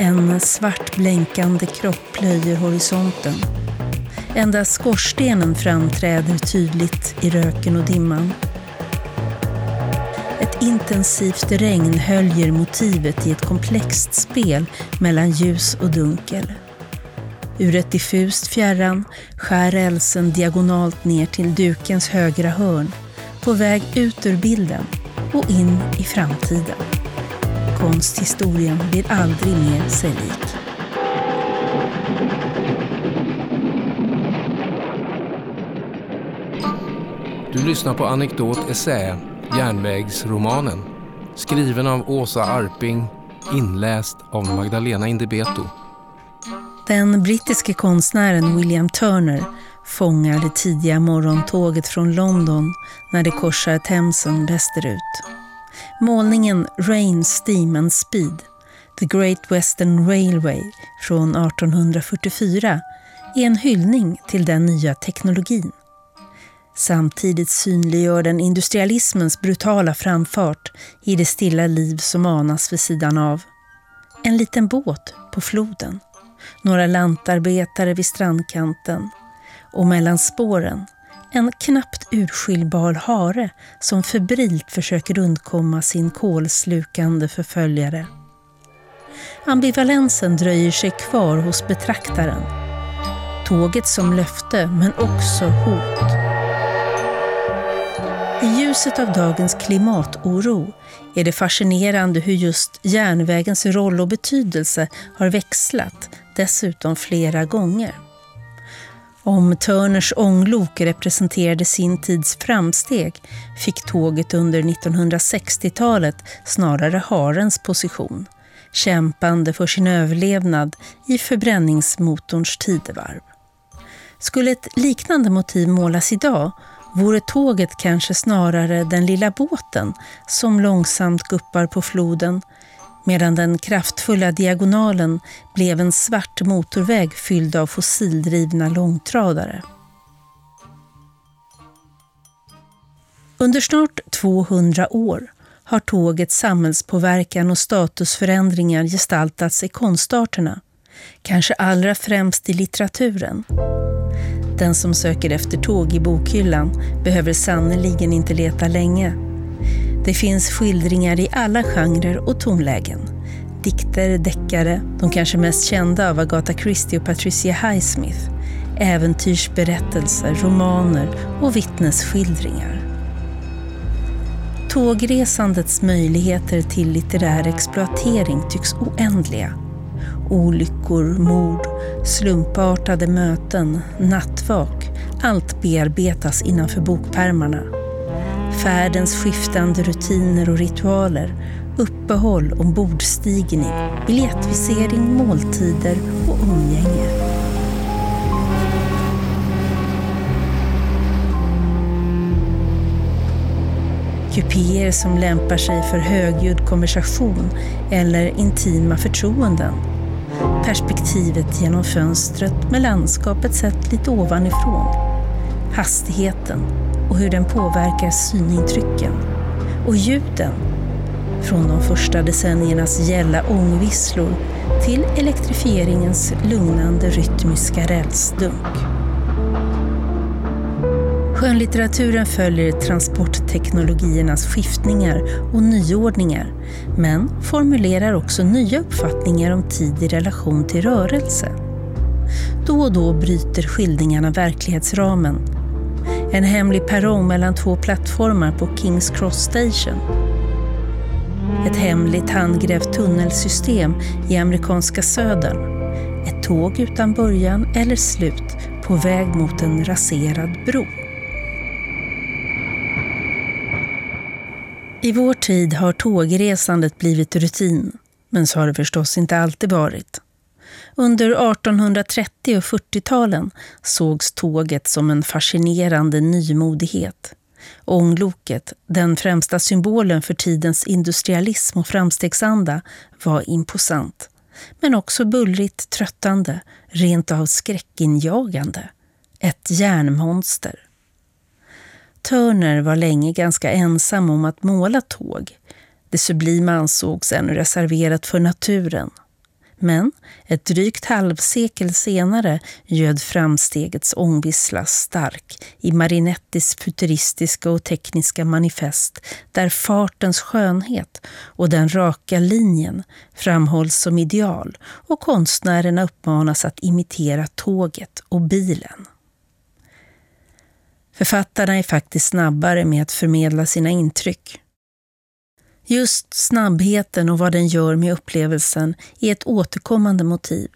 En svart blänkande kropp plöjer horisonten. Endast skorstenen framträder tydligt i röken och dimman. Ett intensivt regn höljer motivet i ett komplext spel mellan ljus och dunkel. Ur ett diffust fjärran skär rälsen diagonalt ner till dukens högra hörn, på väg ut ur bilden och in i framtiden. Konsthistorien blir aldrig mer sig lik. Du lyssnar på Anekdot Essä, Järnvägsromanen. Skriven av Åsa Arping, inläst av Magdalena Indebeto. Den brittiske konstnären William Turner fångar det tidiga morgontåget från London när det korsar Themsen västerut. Målningen Rain, Steam and Speed, The Great Western Railway från 1844 är en hyllning till den nya teknologin. Samtidigt synliggör den industrialismens brutala framfart i det stilla liv som anas vid sidan av. En liten båt på floden, några lantarbetare vid strandkanten och mellan spåren en knappt urskiljbar hare som febrilt försöker undkomma sin kolslukande förföljare. Ambivalensen dröjer sig kvar hos betraktaren. Tåget som löfte, men också hot. I ljuset av dagens klimatoro är det fascinerande hur just järnvägens roll och betydelse har växlat, dessutom flera gånger. Om Turners ånglok representerade sin tids framsteg fick tåget under 1960-talet snarare harens position, kämpande för sin överlevnad i förbränningsmotorns tidevarv. Skulle ett liknande motiv målas idag vore tåget kanske snarare den lilla båten som långsamt guppar på floden medan den kraftfulla diagonalen blev en svart motorväg fylld av fossildrivna långtradare. Under snart 200 år har tågets samhällspåverkan och statusförändringar gestaltats i konstarterna, kanske allra främst i litteraturen. Den som söker efter tåg i bokhyllan behöver sannoliken inte leta länge. Det finns skildringar i alla genrer och tonlägen. Dikter, deckare, de kanske mest kända av Agatha Christie och Patricia Highsmith, äventyrsberättelser, romaner och vittnesskildringar. Tågresandets möjligheter till litterär exploatering tycks oändliga. Olyckor, mord, slumpartade möten, nattvak. Allt bearbetas innanför bokpärmarna. Färdens skiftande rutiner och ritualer, uppehåll, ombordstigning, biljettvisering, måltider och umgänge. Kupéer som lämpar sig för högljudd konversation eller intima förtroenden perspektivet genom fönstret med landskapet sett lite ovanifrån. Hastigheten och hur den påverkar synintrycken. Och ljuden. Från de första decenniernas gälla ångvisslor till elektrifieringens lugnande rytmiska rälsdunk. Skönlitteraturen följer transportteknologiernas skiftningar och nyordningar, men formulerar också nya uppfattningar om tid i relation till rörelse. Då och då bryter skildringarna verklighetsramen. En hemlig perrong mellan två plattformar på Kings Cross Station. Ett hemligt handgrävt tunnelsystem i amerikanska södern. Ett tåg utan början eller slut på väg mot en raserad bro. I vår tid har tågresandet blivit rutin, men så har det förstås inte alltid varit. Under 1830 och 40-talen sågs tåget som en fascinerande nymodighet. Ångloket, den främsta symbolen för tidens industrialism och framstegsanda, var imposant. Men också bullrigt tröttande, rent av skräckinjagande. Ett järnmonster. Turner var länge ganska ensam om att måla tåg. Det sublima ansågs ännu reserverat för naturen. Men ett drygt halvsekel senare göd framstegets ångvissla stark i Marinettis futuristiska och tekniska manifest där fartens skönhet och den raka linjen framhålls som ideal och konstnärerna uppmanas att imitera tåget och bilen. Författarna är faktiskt snabbare med att förmedla sina intryck. Just snabbheten och vad den gör med upplevelsen är ett återkommande motiv.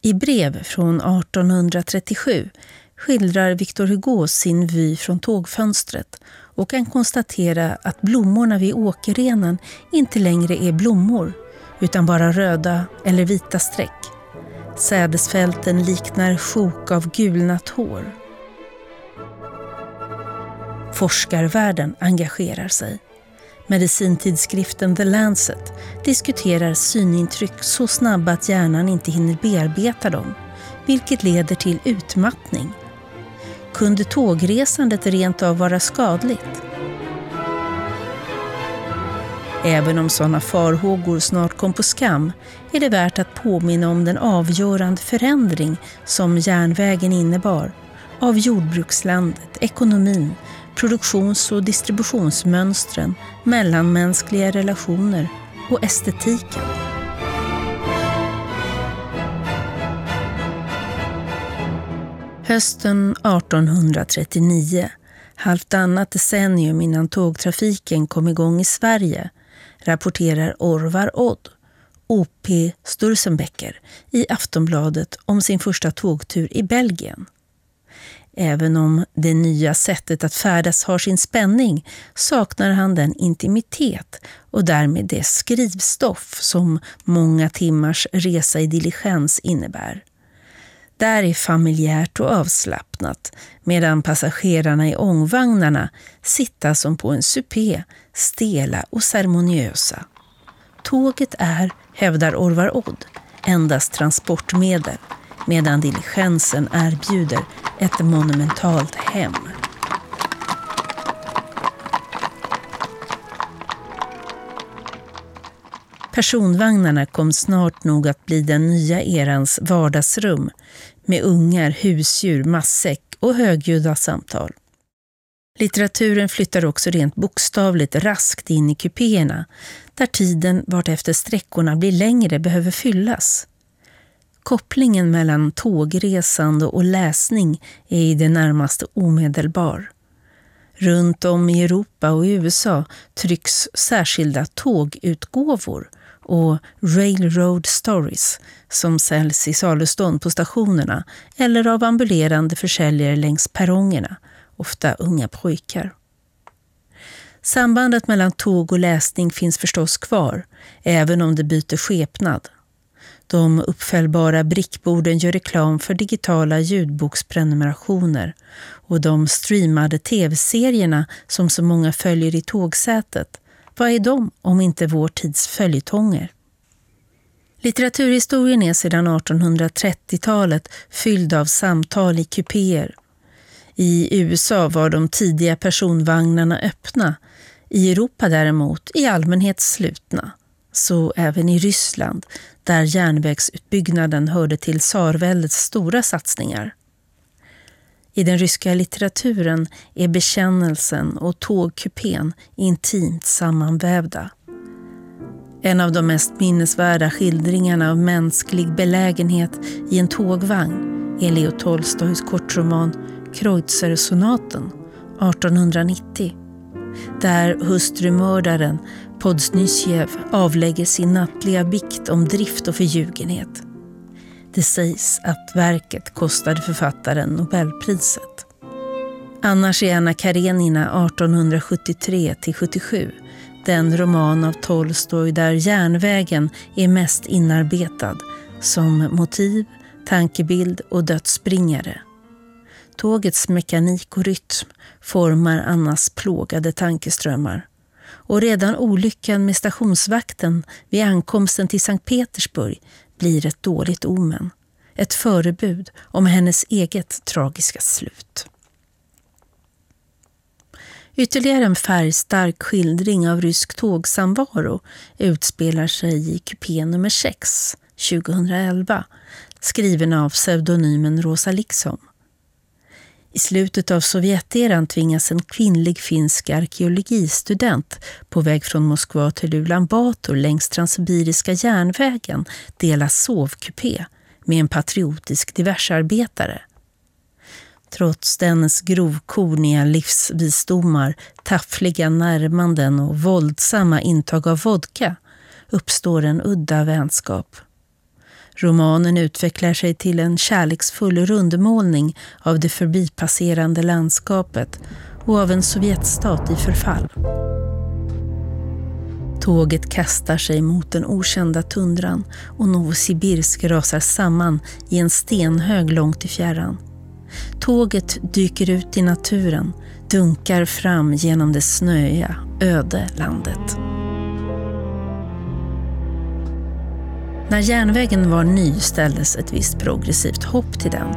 I brev från 1837 skildrar Victor Hugo sin vy från tågfönstret och kan konstatera att blommorna vid åkerrenen inte längre är blommor utan bara röda eller vita streck. Sädesfälten liknar sjok av gulnat hår. Forskarvärlden engagerar sig. Medicintidskriften The Lancet diskuterar synintryck så snabba att hjärnan inte hinner bearbeta dem, vilket leder till utmattning. Kunde tågresandet rent av vara skadligt? Även om sådana farhågor snart kom på skam är det värt att påminna om den avgörande förändring som järnvägen innebar av jordbrukslandet, ekonomin, produktions och distributionsmönstren, mellanmänskliga relationer och estetiken. Hösten 1839, halvtannat decennium innan tågtrafiken kom igång i Sverige, rapporterar Orvar Odd, O.P. Sturzenbecker, i Aftonbladet om sin första tågtur i Belgien. Även om det nya sättet att färdas har sin spänning saknar han den intimitet och därmed det skrivstoff som många timmars resa i diligens innebär. Där är familjärt och avslappnat medan passagerarna i ångvagnarna sitta som på en supé, stela och ceremoniösa. Tåget är, hävdar Orvar Odd, endast transportmedel medan diligensen erbjuder ett monumentalt hem. Personvagnarna kom snart nog att bli den nya erans vardagsrum med ungar, husdjur, matsäck och högljudda samtal. Litteraturen flyttar också rent bokstavligt raskt in i kupéerna där tiden vartefter sträckorna blir längre behöver fyllas. Kopplingen mellan tågresande och läsning är i det närmaste omedelbar. Runt om i Europa och USA trycks särskilda tågutgåvor och Railroad Stories som säljs i salustånd på stationerna eller av ambulerande försäljare längs perrongerna, ofta unga pojkar. Sambandet mellan tåg och läsning finns förstås kvar, även om det byter skepnad. De uppfällbara brickborden gör reklam för digitala ljudboksprenumerationer och de streamade tv-serierna som så många följer i tågsätet. Vad är de om inte vår tids följetonger? Litteraturhistorien är sedan 1830-talet fylld av samtal i kupéer. I USA var de tidiga personvagnarna öppna, i Europa däremot i allmänhet slutna. Så även i Ryssland, där järnvägsutbyggnaden hörde till tsarväldets stora satsningar. I den ryska litteraturen är bekännelsen och tågkupén intimt sammanvävda. En av de mest minnesvärda skildringarna av mänsklig belägenhet i en tågvagn är Leo Tolstojs kortroman Kreutzer-sonaten 1890 där hustrumördaren Podsnysjev avlägger sin nattliga bikt om drift och förljugenhet. Det sägs att verket kostade författaren Nobelpriset. Annars är Anna Karenina 1873-77 den roman av Tolstoj där järnvägen är mest inarbetad som motiv, tankebild och dödsbringare. Tågets mekanik och rytm formar Annas plågade tankeströmmar. Och redan olyckan med stationsvakten vid ankomsten till Sankt Petersburg blir ett dåligt omen. Ett förebud om hennes eget tragiska slut. Ytterligare en färgstark skildring av rysk tågsamvaro utspelar sig i kupé nummer 6, 2011, skriven av pseudonymen Rosa Liksom. I slutet av Sovjeteran tvingas en kvinnlig finsk arkeologistudent på väg från Moskva till Ulan Bator längs Transsibiriska järnvägen dela sovkupé med en patriotisk diversarbetare. Trots dennes grovkorniga livsvisdomar, taffliga närmanden och våldsamma intag av vodka uppstår en udda vänskap. Romanen utvecklar sig till en kärleksfull rundmålning av det förbipasserande landskapet och av en Sovjetstat i förfall. Tåget kastar sig mot den okända tundran och Novosibirsk rasar samman i en stenhög långt i fjärran. Tåget dyker ut i naturen, dunkar fram genom det snöiga, öde landet. När järnvägen var ny ställdes ett visst progressivt hopp till den.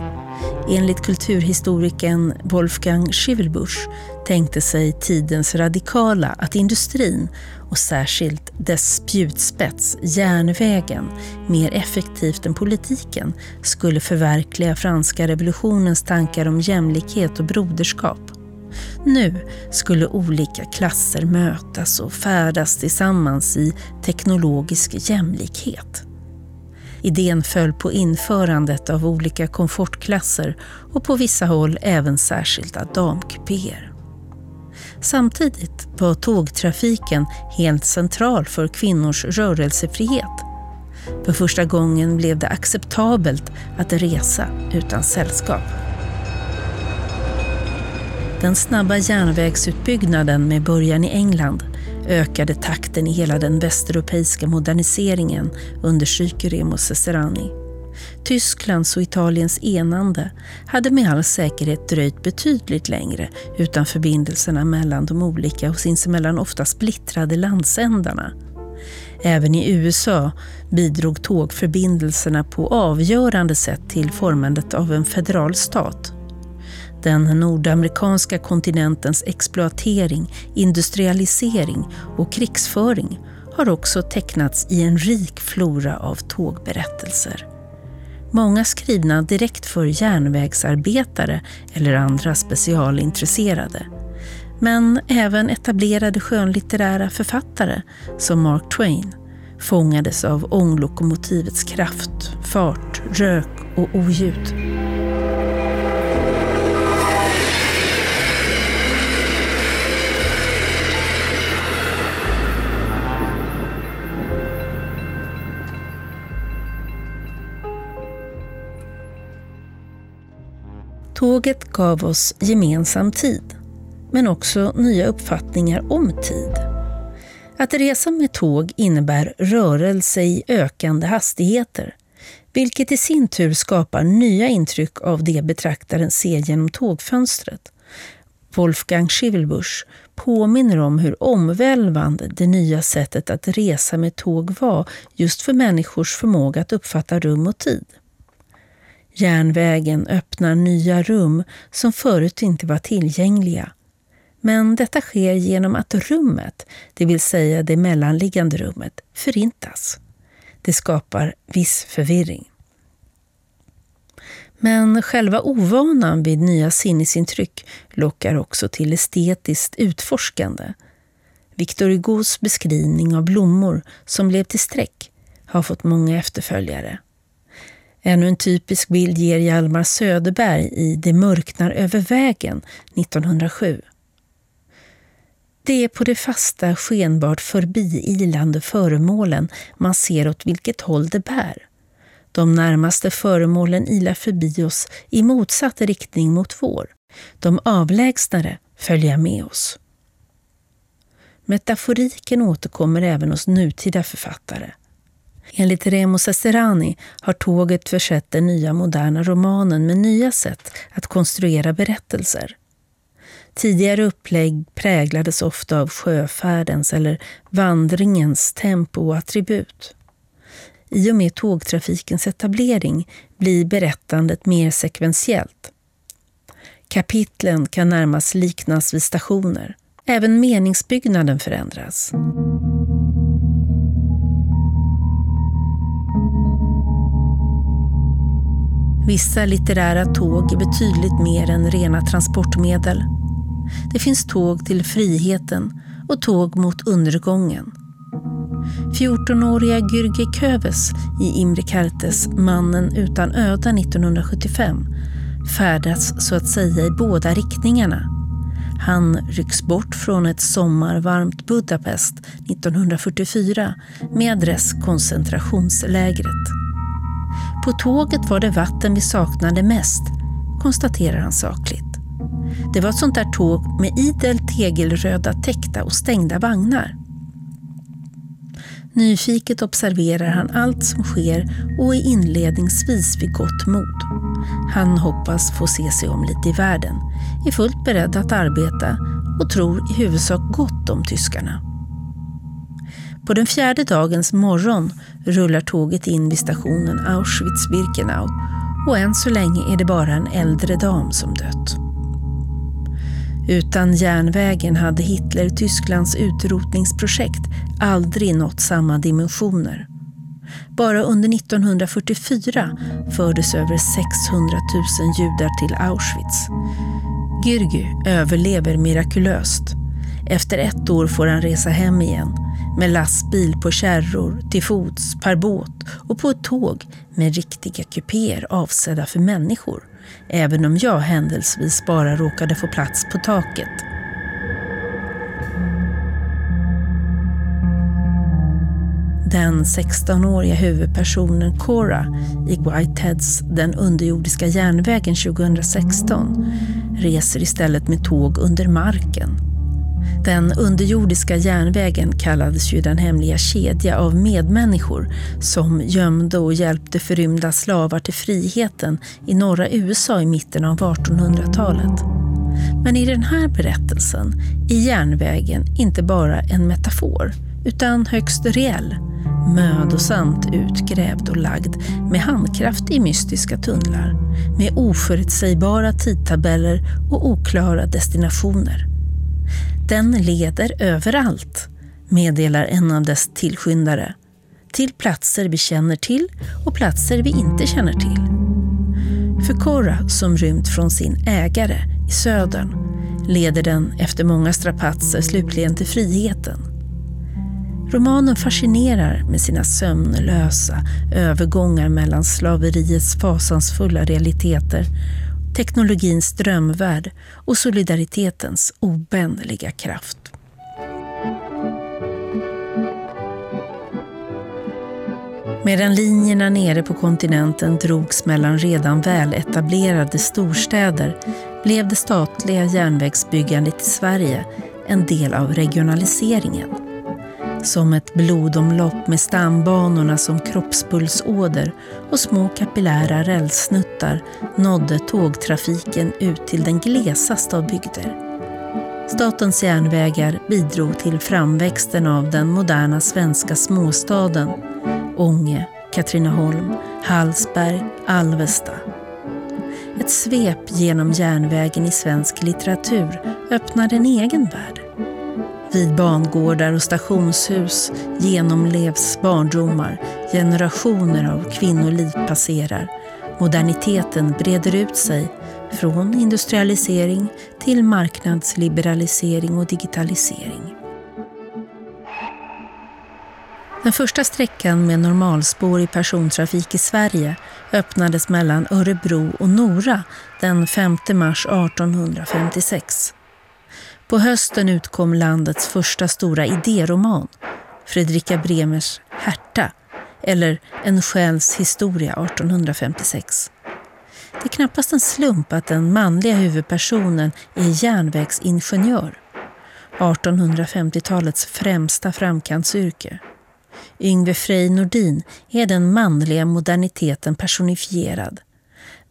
Enligt kulturhistorikern Wolfgang Schivelbusch tänkte sig tidens radikala att industrin och särskilt dess spjutspets, järnvägen, mer effektivt än politiken skulle förverkliga franska revolutionens tankar om jämlikhet och broderskap. Nu skulle olika klasser mötas och färdas tillsammans i teknologisk jämlikhet. Idén föll på införandet av olika komfortklasser och på vissa håll även särskilda damkupéer. Samtidigt var tågtrafiken helt central för kvinnors rörelsefrihet. För första gången blev det acceptabelt att resa utan sällskap. Den snabba järnvägsutbyggnaden med början i England ökade takten i hela den västeuropeiska moderniseringen, understryker Remo Cesarani. Tysklands och Italiens enande hade med all säkerhet dröjt betydligt längre utan förbindelserna mellan de olika och sinsemellan ofta splittrade landsändarna. Även i USA bidrog tågförbindelserna på avgörande sätt till formandet av en federal stat. Den nordamerikanska kontinentens exploatering, industrialisering och krigsföring har också tecknats i en rik flora av tågberättelser. Många skrivna direkt för järnvägsarbetare eller andra specialintresserade. Men även etablerade skönlitterära författare som Mark Twain fångades av ånglokomotivets kraft, fart, rök och oljud. Tåget gav oss gemensam tid, men också nya uppfattningar om tid. Att resa med tåg innebär rörelse i ökande hastigheter, vilket i sin tur skapar nya intryck av det betraktaren ser genom tågfönstret. Wolfgang Schivelbusch påminner om hur omvälvande det nya sättet att resa med tåg var just för människors förmåga att uppfatta rum och tid. Järnvägen öppnar nya rum som förut inte var tillgängliga. Men detta sker genom att rummet, det vill säga det mellanliggande rummet, förintas. Det skapar viss förvirring. Men själva ovanan vid nya sinnesintryck lockar också till estetiskt utforskande. Victor Hugos beskrivning av blommor som blev till streck har fått många efterföljare. Ännu en typisk bild ger Hjalmar Söderberg i Det mörknar över vägen 1907. Det är på de fasta, skenbart förbiilande föremålen man ser åt vilket håll det bär. De närmaste föremålen ilar förbi oss i motsatt riktning mot vår. De avlägsnare följer med oss. Metaforiken återkommer även hos nutida författare. Enligt Remo Cesarani har tåget försett den nya moderna romanen med nya sätt att konstruera berättelser. Tidigare upplägg präglades ofta av sjöfärdens eller vandringens tempo och attribut. I och med tågtrafikens etablering blir berättandet mer sekventiellt. Kapitlen kan närmast liknas vid stationer. Även meningsbyggnaden förändras. Vissa litterära tåg är betydligt mer än rena transportmedel. Det finns tåg till friheten och tåg mot undergången. 14-åriga Gürge Köves i Imre Kertes Mannen utan öda 1975 färdas så att säga i båda riktningarna. Han rycks bort från ett sommarvarmt Budapest 1944 med adress koncentrationslägret. På tåget var det vatten vi saknade mest, konstaterar han sakligt. Det var ett sånt där tåg med idel tegelröda täckta och stängda vagnar. Nyfiket observerar han allt som sker och är inledningsvis vid gott mod. Han hoppas få se sig om lite i världen, är fullt beredd att arbeta och tror i huvudsak gott om tyskarna. På den fjärde dagens morgon rullar tåget in vid stationen Auschwitz-Birkenau och än så länge är det bara en äldre dam som dött. Utan järnvägen hade Hitler-Tysklands utrotningsprojekt aldrig nått samma dimensioner. Bara under 1944 fördes över 600 000 judar till Auschwitz. Gürgy överlever mirakulöst. Efter ett år får han resa hem igen med lastbil på kärror, till fots, per båt och på ett tåg med riktiga kupéer avsedda för människor. Även om jag händelsevis bara råkade få plats på taket. Den 16-åriga huvudpersonen Cora i Whiteheads Den underjordiska järnvägen 2016 reser istället med tåg under marken den underjordiska järnvägen kallades ju den hemliga kedja av medmänniskor som gömde och hjälpte förrymda slavar till friheten i norra USA i mitten av 1800-talet. Men i den här berättelsen är järnvägen inte bara en metafor utan högst reell, mödosamt utgrävd och lagd med handkraft i mystiska tunnlar, med oförutsägbara tidtabeller och oklara destinationer. Den leder överallt, meddelar en av dess tillskyndare. Till platser vi känner till och platser vi inte känner till. För Cora, som rymt från sin ägare i södern, leder den efter många strapatser slutligen till friheten. Romanen fascinerar med sina sömnlösa övergångar mellan slaveriets fasansfulla realiteter teknologins drömvärld och solidaritetens obändliga kraft. Medan linjerna nere på kontinenten drogs mellan redan väletablerade storstäder blev det statliga järnvägsbyggandet i Sverige en del av regionaliseringen. Som ett blodomlopp med stambanorna som kroppspulsåder och små kapillära rälssnuttar nådde tågtrafiken ut till den glesaste av bygder. Statens järnvägar bidrog till framväxten av den moderna svenska småstaden Ånge, Katrineholm, Hallsberg, Alvesta. Ett svep genom järnvägen i svensk litteratur öppnade en egen värld. Vid bangårdar och stationshus genomlevs barndomar, generationer av kvinnoliv passerar. Moderniteten breder ut sig från industrialisering till marknadsliberalisering och digitalisering. Den första sträckan med normalspår i persontrafik i Sverige öppnades mellan Örebro och Nora den 5 mars 1856. På hösten utkom landets första stora idéroman, Fredrika Bremers Herta, eller En själs historia 1856. Det är knappast en slump att den manliga huvudpersonen är järnvägsingenjör, 1850-talets främsta framkantsyrke. Yngve Frej Nordin är den manliga moderniteten personifierad.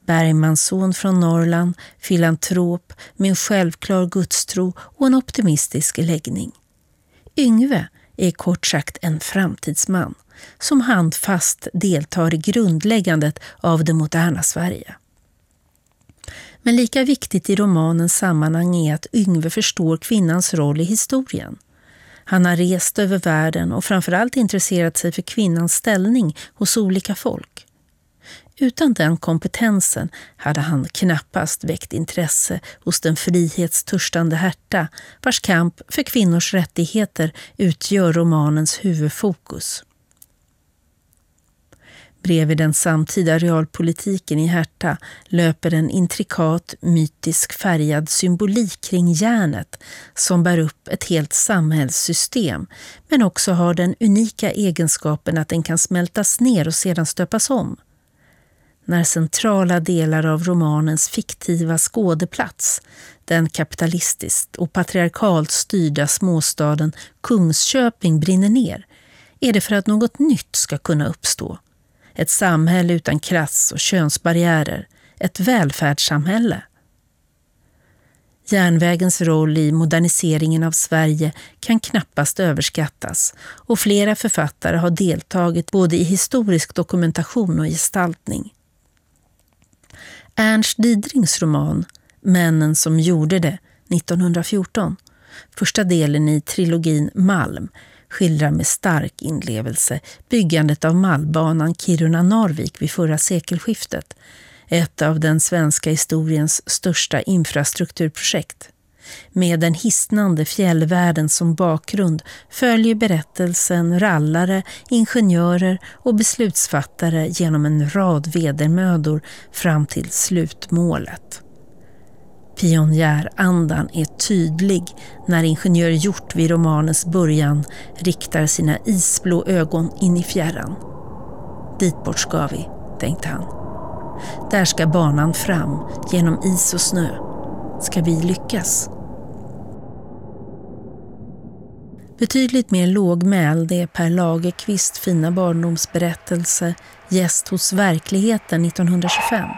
Bergmansson från Norrland, filantrop med en självklar gudstro och en optimistisk läggning. Yngve är kort sagt en framtidsman som handfast deltar i grundläggandet av det moderna Sverige. Men lika viktigt i romanens sammanhang är att Yngve förstår kvinnans roll i historien. Han har rest över världen och framförallt intresserat sig för kvinnans ställning hos olika folk. Utan den kompetensen hade han knappast väckt intresse hos den frihetstörstande Herta vars kamp för kvinnors rättigheter utgör romanens huvudfokus. Bredvid den samtida realpolitiken i Herta löper en intrikat, mytisk färgad symbolik kring järnet som bär upp ett helt samhällssystem men också har den unika egenskapen att den kan smältas ner och sedan stöpas om när centrala delar av romanens fiktiva skådeplats, den kapitalistiskt och patriarkalt styrda småstaden Kungsköping brinner ner, är det för att något nytt ska kunna uppstå. Ett samhälle utan krass och könsbarriärer, ett välfärdssamhälle. Järnvägens roll i moderniseringen av Sverige kan knappast överskattas och flera författare har deltagit både i historisk dokumentation och gestaltning. Ernst Didrings roman Männen som gjorde det 1914, första delen i trilogin Malm, skildrar med stark inlevelse byggandet av Malmbanan Kiruna-Narvik vid förra sekelskiftet, ett av den svenska historiens största infrastrukturprojekt. Med den hisnande fjällvärlden som bakgrund följer berättelsen rallare, ingenjörer och beslutsfattare genom en rad vedermödor fram till slutmålet. Pionjärandan är tydlig när ingenjör Hjort vid romanens början riktar sina isblå ögon in i fjärran. Dit bort ska vi, tänkte han. Där ska banan fram genom is och snö. Ska vi lyckas? Betydligt mer lågmäld är Per Lagerkvist fina barndomsberättelse Gäst hos verkligheten 1925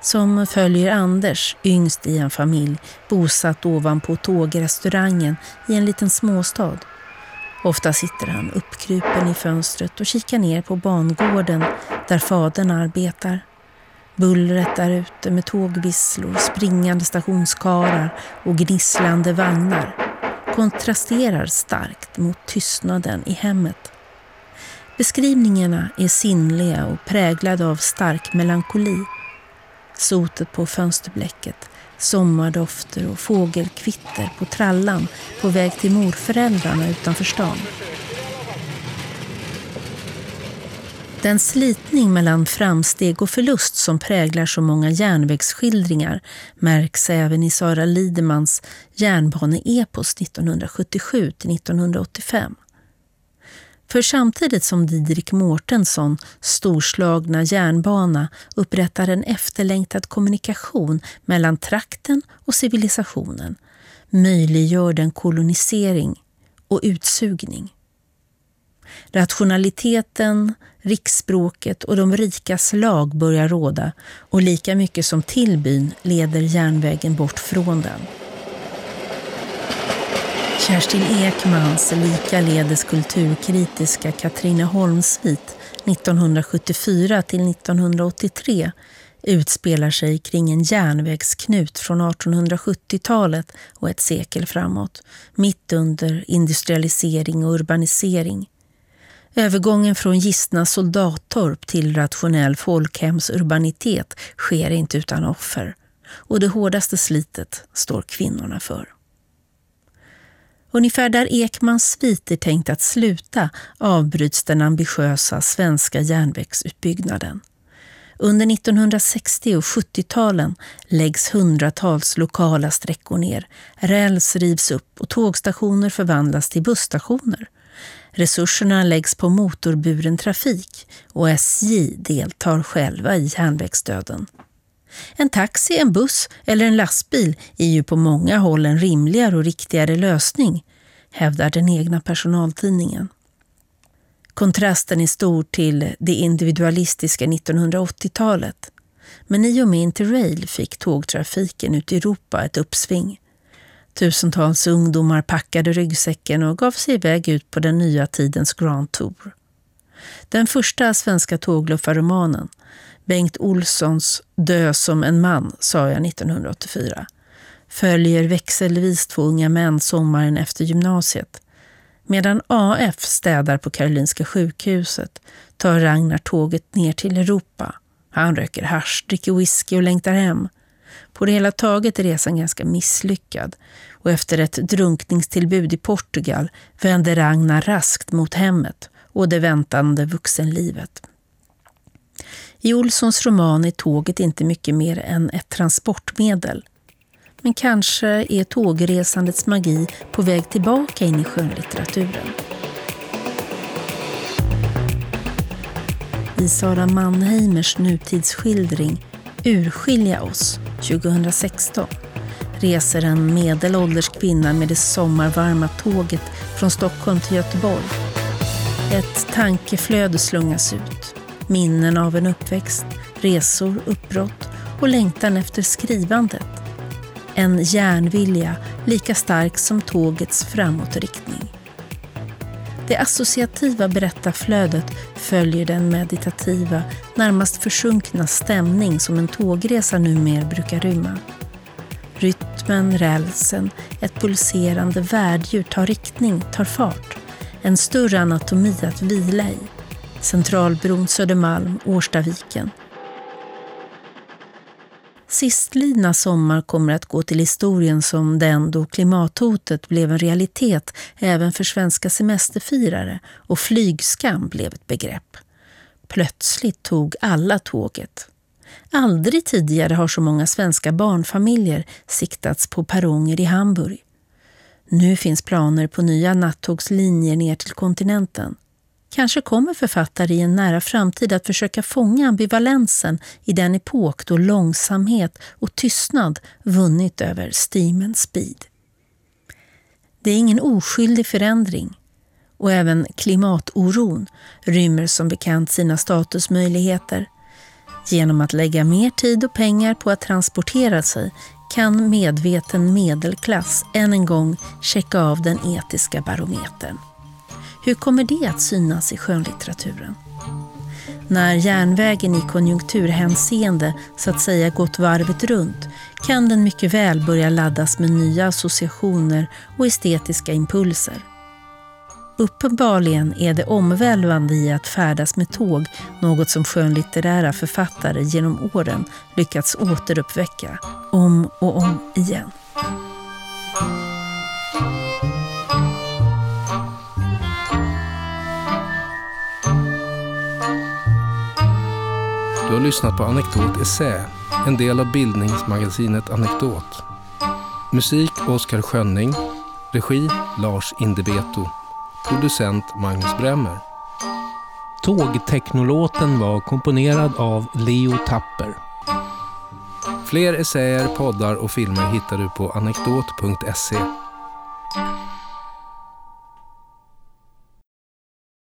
som följer Anders, yngst i en familj, bosatt ovanpå tågrestaurangen i en liten småstad. Ofta sitter han uppkrupen i fönstret och kikar ner på bangården där fadern arbetar. Bullret där ute med tågvisslor, springande stationskarar och gnisslande vagnar kontrasterar starkt mot tystnaden i hemmet. Beskrivningarna är sinnliga och präglade av stark melankoli. Sotet på fönsterblecket, sommardofter och fågelkvitter på trallan på väg till morföräldrarna utanför stan. Den slitning mellan framsteg och förlust som präglar så många järnvägsskildringar märks även i Sara Lidemans järnbaneepos 1977-1985. För samtidigt som Didrik Mårtensson storslagna järnbana upprättar en efterlängtad kommunikation mellan trakten och civilisationen möjliggör den kolonisering och utsugning. Rationaliteten, riksspråket och de rikas lag börjar råda och lika mycket som till byn leder järnvägen bort från den. Kerstin Ekmans likaledes kulturkritiska Katrineholmsvit 1974 till 1983 utspelar sig kring en järnvägsknut från 1870-talet och ett sekel framåt, mitt under industrialisering och urbanisering. Övergången från gistna soldattorp till rationell folkhemsurbanitet sker inte utan offer och det hårdaste slitet står kvinnorna för. Ungefär där Ekmans svit är tänkt att sluta avbryts den ambitiösa svenska järnvägsutbyggnaden. Under 1960 och 70-talen läggs hundratals lokala sträckor ner, räls rivs upp och tågstationer förvandlas till busstationer. Resurserna läggs på motorburen trafik och SJ deltar själva i järnvägsdöden. En taxi, en buss eller en lastbil är ju på många håll en rimligare och riktigare lösning, hävdar den egna personaltidningen. Kontrasten är stor till det individualistiska 1980-talet. Men i och med Interrail fick tågtrafiken ut i Europa ett uppsving. Tusentals ungdomar packade ryggsäcken och gav sig iväg ut på den nya tidens Grand Tour. Den första svenska tågluffarromanen, Bengt Olssons Dö som en man, sa jag 1984, följer växelvis två unga män sommaren efter gymnasiet. Medan AF städar på Karolinska sjukhuset tar Ragnar tåget ner till Europa Han röker hasch, dricker whisky och längtar hem. På det hela taget är resan ganska misslyckad och efter ett drunkningstillbud i Portugal vänder Ragnar raskt mot hemmet och det väntande vuxenlivet. I Olssons roman är tåget inte mycket mer än ett transportmedel. Men kanske är tågresandets magi på väg tillbaka in i skönlitteraturen. I Sara Mannheimers nutidsskildring Urskilja oss 2016 reser en medelålders kvinna med det sommarvarma tåget från Stockholm till Göteborg. Ett tankeflöde slungas ut. Minnen av en uppväxt, resor, uppbrott och längtan efter skrivandet. En järnvilja lika stark som tågets framåtriktning. Det associativa berättarflödet följer den meditativa, närmast försunkna stämning som en tågresa numera brukar rymma. Rytmen, rälsen, ett pulserande värddjur tar riktning, tar fart. En större anatomi att vila i. Centralbron, Södermalm, Årstaviken. Sistlidna sommar kommer att gå till historien som den då klimathotet blev en realitet även för svenska semesterfirare och flygskam blev ett begrepp. Plötsligt tog alla tåget. Aldrig tidigare har så många svenska barnfamiljer siktats på perronger i Hamburg. Nu finns planer på nya nattågslinjer ner till kontinenten. Kanske kommer författare i en nära framtid att försöka fånga ambivalensen i den epok då långsamhet och tystnad vunnit över steam and speed. Det är ingen oskyldig förändring och även klimatoron rymmer som bekant sina statusmöjligheter. Genom att lägga mer tid och pengar på att transportera sig kan medveten medelklass än en gång checka av den etiska barometern. Hur kommer det att synas i skönlitteraturen? När järnvägen i konjunkturhänseende så att säga gått varvet runt kan den mycket väl börja laddas med nya associationer och estetiska impulser. Uppenbarligen är det omvälvande i att färdas med tåg något som skönlitterära författare genom åren lyckats återuppväcka om och om igen. Du har lyssnat på Anekdot Essä, en del av bildningsmagasinet Anekdot. Musik Oskar Schönning, regi Lars Indebeto, producent Magnus Bremmer. Tågteknolåten var komponerad av Leo Tapper. Fler essäer, poddar och filmer hittar du på anekdot.se.